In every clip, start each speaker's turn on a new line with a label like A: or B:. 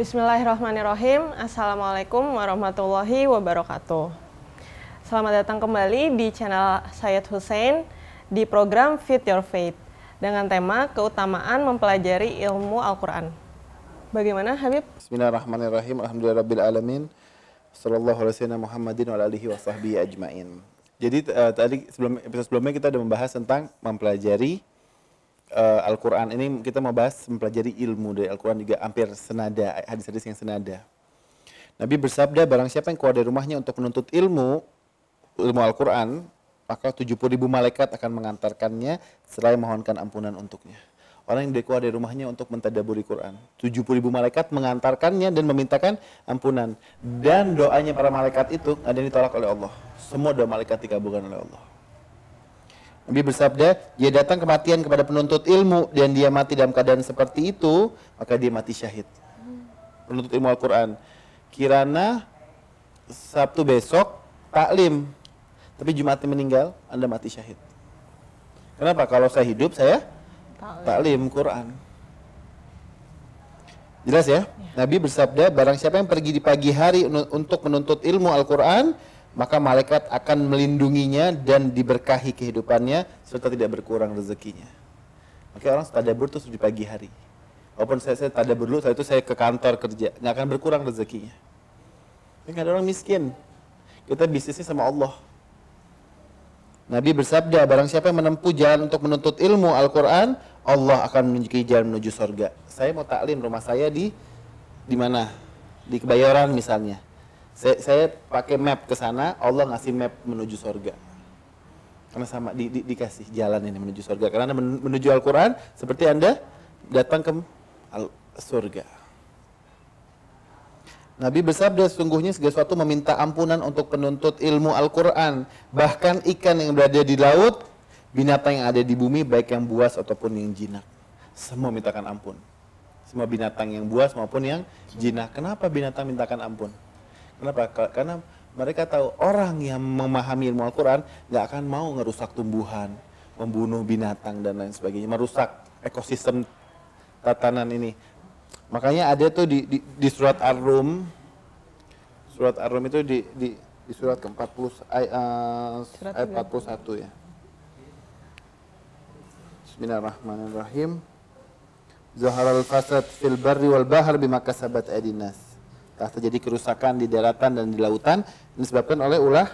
A: Bismillahirrahmanirrahim. Assalamualaikum warahmatullahi wabarakatuh. Selamat datang kembali di channel Sayyid Hussein di program Fit Your Faith dengan tema keutamaan mempelajari ilmu Al-Quran. Bagaimana Habib?
B: Bismillahirrahmanirrahim. Alhamdulillahirabbil alamin. Sallallahu alaihi wasallam Muhammadin wa alihi wa sahbihi ajmain. Jadi uh, tadi sebelum episode sebelumnya kita sudah membahas tentang mempelajari uh, Al-Quran ini kita mau bahas mempelajari ilmu dari Al-Quran juga hampir senada, hadis-hadis yang senada. Nabi bersabda, barang siapa yang keluar dari rumahnya untuk menuntut ilmu, ilmu Al-Quran, maka 70 ribu malaikat akan mengantarkannya selain mohonkan ampunan untuknya. Orang yang keluar dari rumahnya untuk mentadaburi Quran. 70 ribu malaikat mengantarkannya dan memintakan ampunan. Dan doanya para malaikat itu ada yang ditolak oleh Allah. Semua doa malaikat dikabulkan oleh Allah. Nabi bersabda, dia datang kematian kepada penuntut ilmu dan dia mati dalam keadaan seperti itu, maka dia mati syahid. Penuntut ilmu Al-Quran. Kirana Sabtu besok taklim, tapi Jumatnya meninggal, Anda mati syahid. Kenapa? Kalau saya hidup, saya taklim Quran. Jelas ya? ya? Nabi bersabda, barang siapa yang pergi di pagi hari untuk menuntut ilmu Al-Quran, maka malaikat akan melindunginya dan diberkahi kehidupannya serta tidak berkurang rezekinya. Maka orang tadabur itu di pagi hari. Walaupun saya, saya tadabur dulu, saya itu saya ke kantor kerja, nggak akan berkurang rezekinya. Ini ada orang miskin. Kita bisnisnya sama Allah. Nabi bersabda, barang siapa yang menempuh jalan untuk menuntut ilmu Al-Quran, Allah akan menunjuki jalan menuju sorga. Saya mau taklim rumah saya di di mana? Di Kebayoran misalnya saya, saya pakai map ke sana, Allah ngasih map menuju surga. Karena sama di, di, dikasih jalan ini menuju surga. Karena menuju Al-Quran seperti Anda datang ke al surga. Nabi bersabda sesungguhnya segala sesuatu meminta ampunan untuk penuntut ilmu Al-Quran. Bahkan ikan yang berada di laut, binatang yang ada di bumi, baik yang buas ataupun yang jinak. Semua mintakan ampun. Semua binatang yang buas maupun yang jinak. Kenapa binatang mintakan ampun? Kenapa? Karena mereka tahu orang yang memahami ilmu Al-Quran nggak akan mau ngerusak tumbuhan, membunuh binatang dan lain sebagainya, merusak ekosistem tatanan ini. Makanya ada tuh di, di, di surat Ar-Rum, surat Ar-Rum itu di, di, di surat ke-40 ay, uh, ayat 41 ya. Bismillahirrahmanirrahim. Zaharal fasad fil barri wal bahr bima kasabat adinas telah terjadi kerusakan di daratan dan di lautan ini disebabkan oleh ulah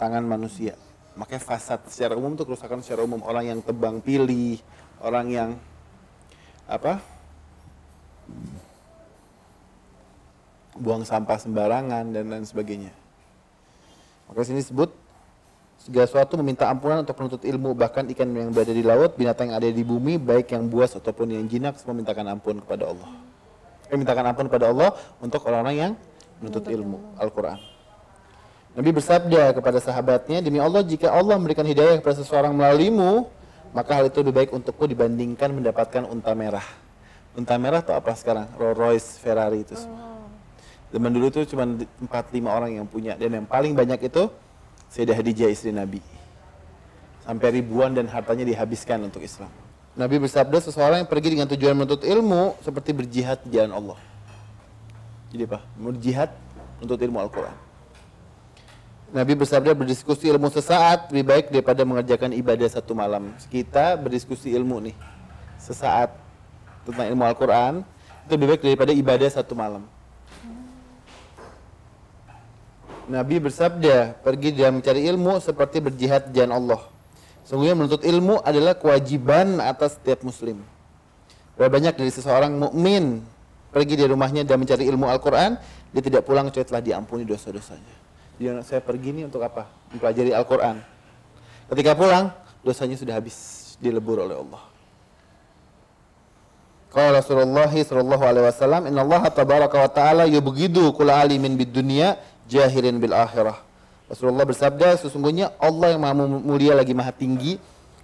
B: tangan manusia. Makanya fasad secara umum itu kerusakan secara umum orang yang tebang pilih, orang yang apa? buang sampah sembarangan dan lain sebagainya. Maka sini disebut segala sesuatu meminta ampunan untuk penuntut ilmu bahkan ikan yang berada di laut binatang yang ada di bumi baik yang buas ataupun yang jinak semua mintakan ampun kepada Allah eh, mintakan ampun kepada Allah untuk orang-orang yang menuntut ilmu Al-Quran. Nabi bersabda kepada sahabatnya, demi Allah jika Allah memberikan hidayah kepada seseorang melaluimu, maka hal itu lebih baik untukku dibandingkan mendapatkan unta merah. Unta merah itu apa sekarang? Rolls Royce, Ferrari itu semua. Zaman dulu itu cuma 4-5 orang yang punya dan yang paling banyak itu Sayyidah Hadijah istri Nabi. Sampai ribuan dan hartanya dihabiskan untuk Islam. Nabi bersabda seseorang yang pergi dengan tujuan menuntut ilmu seperti berjihad di jalan Allah. Jadi apa? Berjihad untuk ilmu Al-Quran. Nabi bersabda berdiskusi ilmu sesaat lebih baik daripada mengerjakan ibadah satu malam. Kita berdiskusi ilmu nih sesaat tentang ilmu Al-Quran itu lebih baik daripada ibadah satu malam. Nabi bersabda pergi dan mencari ilmu seperti berjihad di jalan Allah. Sungguhnya menuntut ilmu adalah kewajiban atas setiap muslim. Berapa banyak dari seseorang mukmin pergi dari rumahnya dan mencari ilmu Al-Quran, dia tidak pulang kecuali telah diampuni dosa-dosanya. Jadi saya pergi ini untuk apa? Mempelajari Al-Quran. Ketika pulang, dosanya sudah habis dilebur oleh Allah. Kalau Rasulullah sallallahu alaihi wasallam, "Inna Allah tabaraka wa ta'ala yubghidu kulla alimin bid dunya jahilin bil akhirah." Rasulullah bersabda, sesungguhnya Allah yang maha mulia lagi maha tinggi,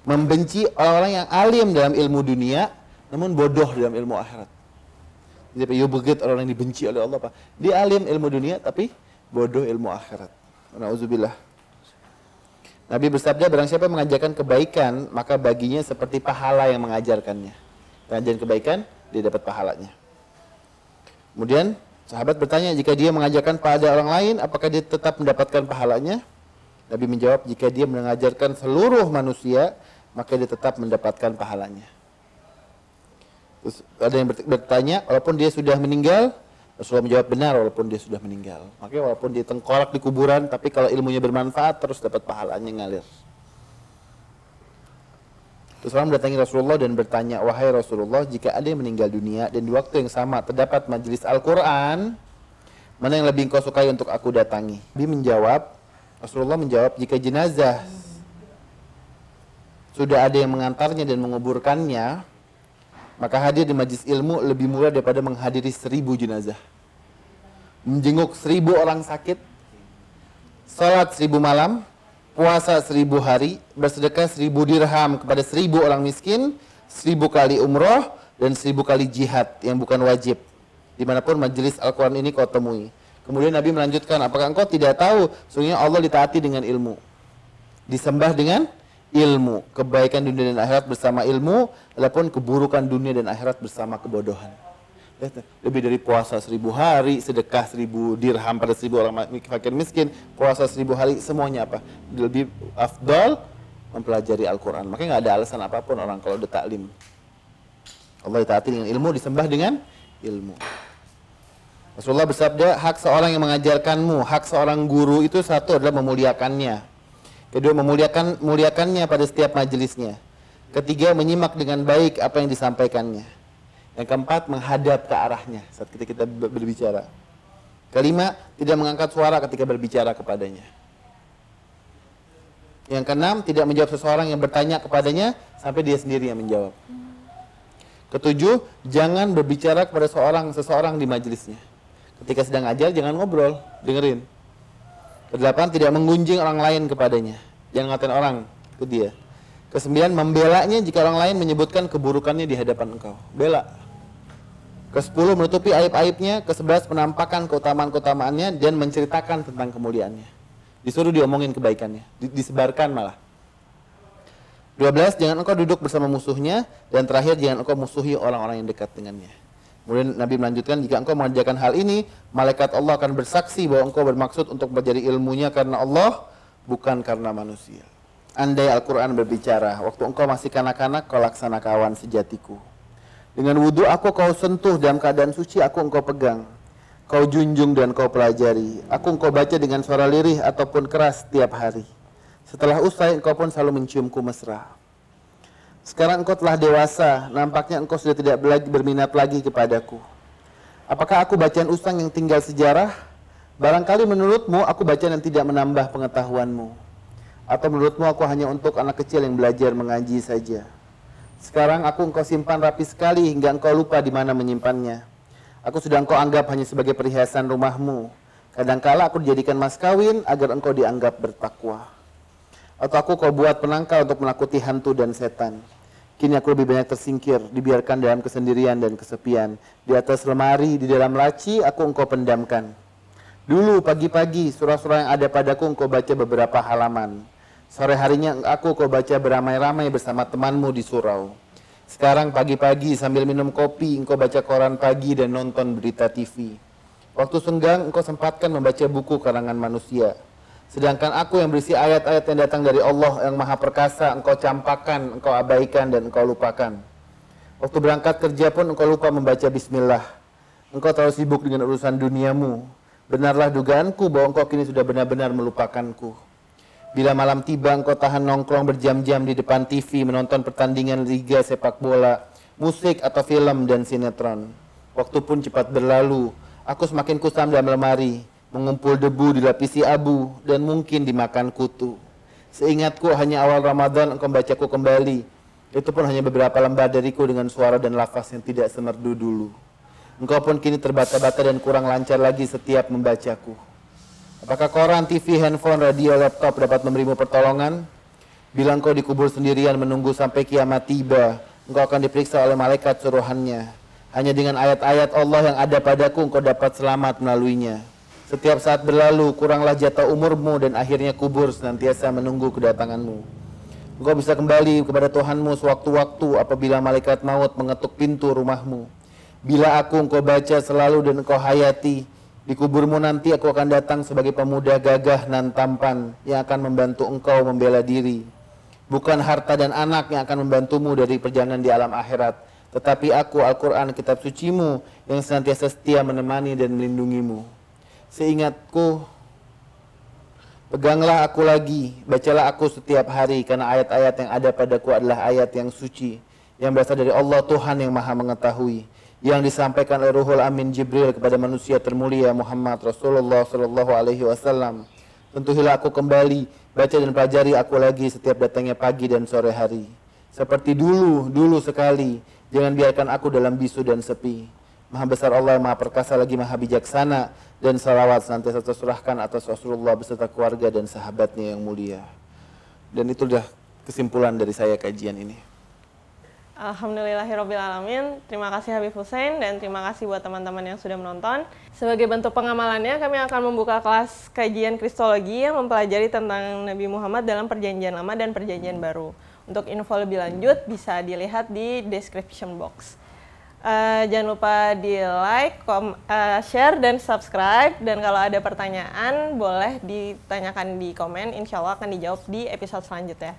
B: membenci orang-orang yang alim dalam ilmu dunia, namun bodoh dalam ilmu akhirat. Jadi yubghid orang yang dibenci oleh Allah, Pak. Dia alim ilmu dunia, tapi bodoh ilmu akhirat. Nauzubillah. Nabi bersabda, barang siapa mengajarkan kebaikan, maka baginya seperti pahala yang mengajarkannya. Pengajaran kebaikan, dia dapat pahalanya. Kemudian sahabat bertanya jika dia mengajarkan pada orang lain apakah dia tetap mendapatkan pahalanya? Nabi menjawab jika dia mengajarkan seluruh manusia maka dia tetap mendapatkan pahalanya. Terus ada yang bertanya walaupun dia sudah meninggal Rasulullah menjawab benar walaupun dia sudah meninggal. Makanya walaupun dia tengkorak di kuburan tapi kalau ilmunya bermanfaat terus dapat pahalanya ngalir. Terus orang mendatangi Rasulullah dan bertanya, wahai Rasulullah, jika ada yang meninggal dunia dan di waktu yang sama terdapat majelis Al-Quran, mana yang lebih engkau sukai untuk aku datangi? Nabi menjawab, Rasulullah menjawab, jika jenazah sudah ada yang mengantarnya dan menguburkannya, maka hadir di majlis ilmu lebih murah daripada menghadiri seribu jenazah. Menjenguk seribu orang sakit, salat seribu malam, puasa seribu hari, bersedekah seribu dirham kepada seribu orang miskin, seribu kali umroh, dan seribu kali jihad yang bukan wajib. Di mana pun majelis Al-Quran ini kau temui. Kemudian Nabi melanjutkan, apakah engkau tidak tahu, sungguhnya Allah ditaati dengan ilmu. Disembah dengan ilmu. Kebaikan dunia dan akhirat bersama ilmu, adapun keburukan dunia dan akhirat bersama kebodohan lebih dari puasa seribu hari, sedekah seribu dirham pada seribu orang fakir miskin, puasa seribu hari, semuanya apa? Lebih afdol mempelajari Al-Quran. Makanya nggak ada alasan apa pun orang kalau udah taklim. Allah ditaati dengan ilmu, disembah dengan ilmu. Rasulullah bersabda, hak seorang yang mengajarkanmu, hak seorang guru itu satu adalah memuliakannya. Kedua, memuliakan muliakannya pada setiap majelisnya. Ketiga, menyimak dengan baik apa yang disampaikannya. Yang keempat, menghadap ke arahnya saat kita, kita berbicara. Kelima, tidak mengangkat suara ketika berbicara kepadanya. Yang keenam, tidak menjawab seseorang yang bertanya kepadanya sampai dia sendiri yang menjawab. Ketujuh, jangan berbicara kepada seorang seseorang di majelisnya. Ketika sedang ajar, jangan ngobrol, dengerin. Kedelapan, tidak menggunjing orang lain kepadanya. Jangan ngatain orang ke dia. Kesembilan, membelanya jika orang lain menyebutkan keburukannya di hadapan engkau. Bela. Ke-10 menutupi aib-aibnya, ke-11 penampakan keutamaan-keutamaannya dan menceritakan tentang kemuliaannya. Disuruh diomongin kebaikannya, disebarkan malah. 12 jangan engkau duduk bersama musuhnya dan terakhir jangan engkau musuhi orang-orang yang dekat dengannya. Kemudian Nabi melanjutkan jika engkau mengerjakan hal ini, malaikat Allah akan bersaksi bahwa engkau bermaksud untuk belajar ilmunya karena Allah bukan karena manusia. Andai Al-Quran berbicara, waktu engkau masih kanak-kanak, kau laksana kawan sejatiku. Dengan wudhu aku kau sentuh dalam keadaan suci aku engkau pegang. Kau junjung dan kau pelajari. Aku engkau baca dengan suara lirih ataupun keras setiap hari. Setelah usai engkau pun selalu menciumku mesra. Sekarang engkau telah dewasa, nampaknya engkau sudah tidak berminat lagi kepadaku. Apakah aku bacaan usang yang tinggal sejarah? Barangkali menurutmu aku bacaan yang tidak menambah pengetahuanmu. Atau menurutmu aku hanya untuk anak kecil yang belajar mengaji saja. Sekarang aku engkau simpan rapi sekali hingga engkau lupa di mana menyimpannya. Aku sudah engkau anggap hanya sebagai perhiasan rumahmu. Kadangkala aku dijadikan mas kawin agar engkau dianggap bertakwa. Atau aku kau buat penangkal untuk menakuti hantu dan setan. Kini aku lebih banyak tersingkir, dibiarkan dalam kesendirian dan kesepian. Di atas lemari, di dalam laci, aku engkau pendamkan. Dulu pagi-pagi, surah-surah yang ada padaku engkau baca beberapa halaman. Sore harinya aku kau baca beramai-ramai bersama temanmu di surau. Sekarang pagi-pagi sambil minum kopi, engkau baca koran pagi dan nonton berita TV. Waktu senggang, engkau sempatkan membaca buku karangan manusia. Sedangkan aku yang berisi ayat-ayat yang datang dari Allah yang maha perkasa, engkau campakan, engkau abaikan, dan engkau lupakan. Waktu berangkat kerja pun engkau lupa membaca bismillah. Engkau terlalu sibuk dengan urusan duniamu. Benarlah dugaanku bahwa engkau kini sudah benar-benar melupakanku. Bila malam tiba engkau tahan nongkrong berjam-jam di depan TV menonton pertandingan liga sepak bola, musik atau film dan sinetron. Waktu pun cepat berlalu. Aku semakin kusam dalam lemari, mengumpul debu dilapisi abu dan mungkin dimakan kutu. Seingatku hanya awal Ramadan engkau bacaku kembali. Itu pun hanya beberapa lembar dariku dengan suara dan lafaz yang tidak semerdu dulu. Engkau pun kini terbata-bata dan kurang lancar lagi setiap membacaku. Apakah koran, TV, handphone, radio, laptop dapat memberimu pertolongan? Bila engkau dikubur sendirian menunggu sampai kiamat tiba, engkau akan diperiksa oleh malaikat suruhannya. Hanya dengan ayat-ayat Allah yang ada padaku engkau dapat selamat melaluinya. Setiap saat berlalu, kuranglah jatah umurmu dan akhirnya kubur senantiasa menunggu kedatanganmu. Engkau bisa kembali kepada Tuhanmu sewaktu-waktu apabila malaikat maut mengetuk pintu rumahmu. Bila aku engkau baca selalu dan engkau hayati, di kuburmu nanti aku akan datang sebagai pemuda gagah nan tampan yang akan membantu engkau membela diri. Bukan harta dan anak yang akan membantumu dari perjalanan di alam akhirat, tetapi aku Al-Quran kitab sucimu yang senantiasa setia menemani dan melindungimu. Seingatku, peganglah aku lagi, bacalah aku setiap hari karena ayat-ayat yang ada padaku adalah ayat yang suci, yang berasal dari Allah Tuhan yang maha mengetahui yang disampaikan oleh Ruhul Amin Jibril kepada manusia termulia Muhammad Rasulullah Sallallahu Alaihi Wasallam. Tentuhilah aku kembali baca dan pelajari aku lagi setiap datangnya pagi dan sore hari. Seperti dulu, dulu sekali. Jangan biarkan aku dalam bisu dan sepi. Maha besar Allah, maha perkasa lagi maha bijaksana dan salawat senantiasa tersurahkan atas Rasulullah beserta keluarga dan sahabatnya yang mulia. Dan itu sudah kesimpulan dari saya kajian ini.
A: Alhamdulillahirrohmanirrohim. Terima kasih Habib Hussein dan terima kasih buat teman-teman yang sudah menonton. Sebagai bentuk pengamalannya, kami akan membuka kelas kajian kristologi yang mempelajari tentang Nabi Muhammad dalam perjanjian lama dan perjanjian baru. Untuk info lebih lanjut bisa dilihat di description box. Uh, jangan lupa di like, kom, uh, share, dan subscribe. Dan kalau ada pertanyaan boleh ditanyakan di komen. Insya Allah akan dijawab di episode selanjutnya.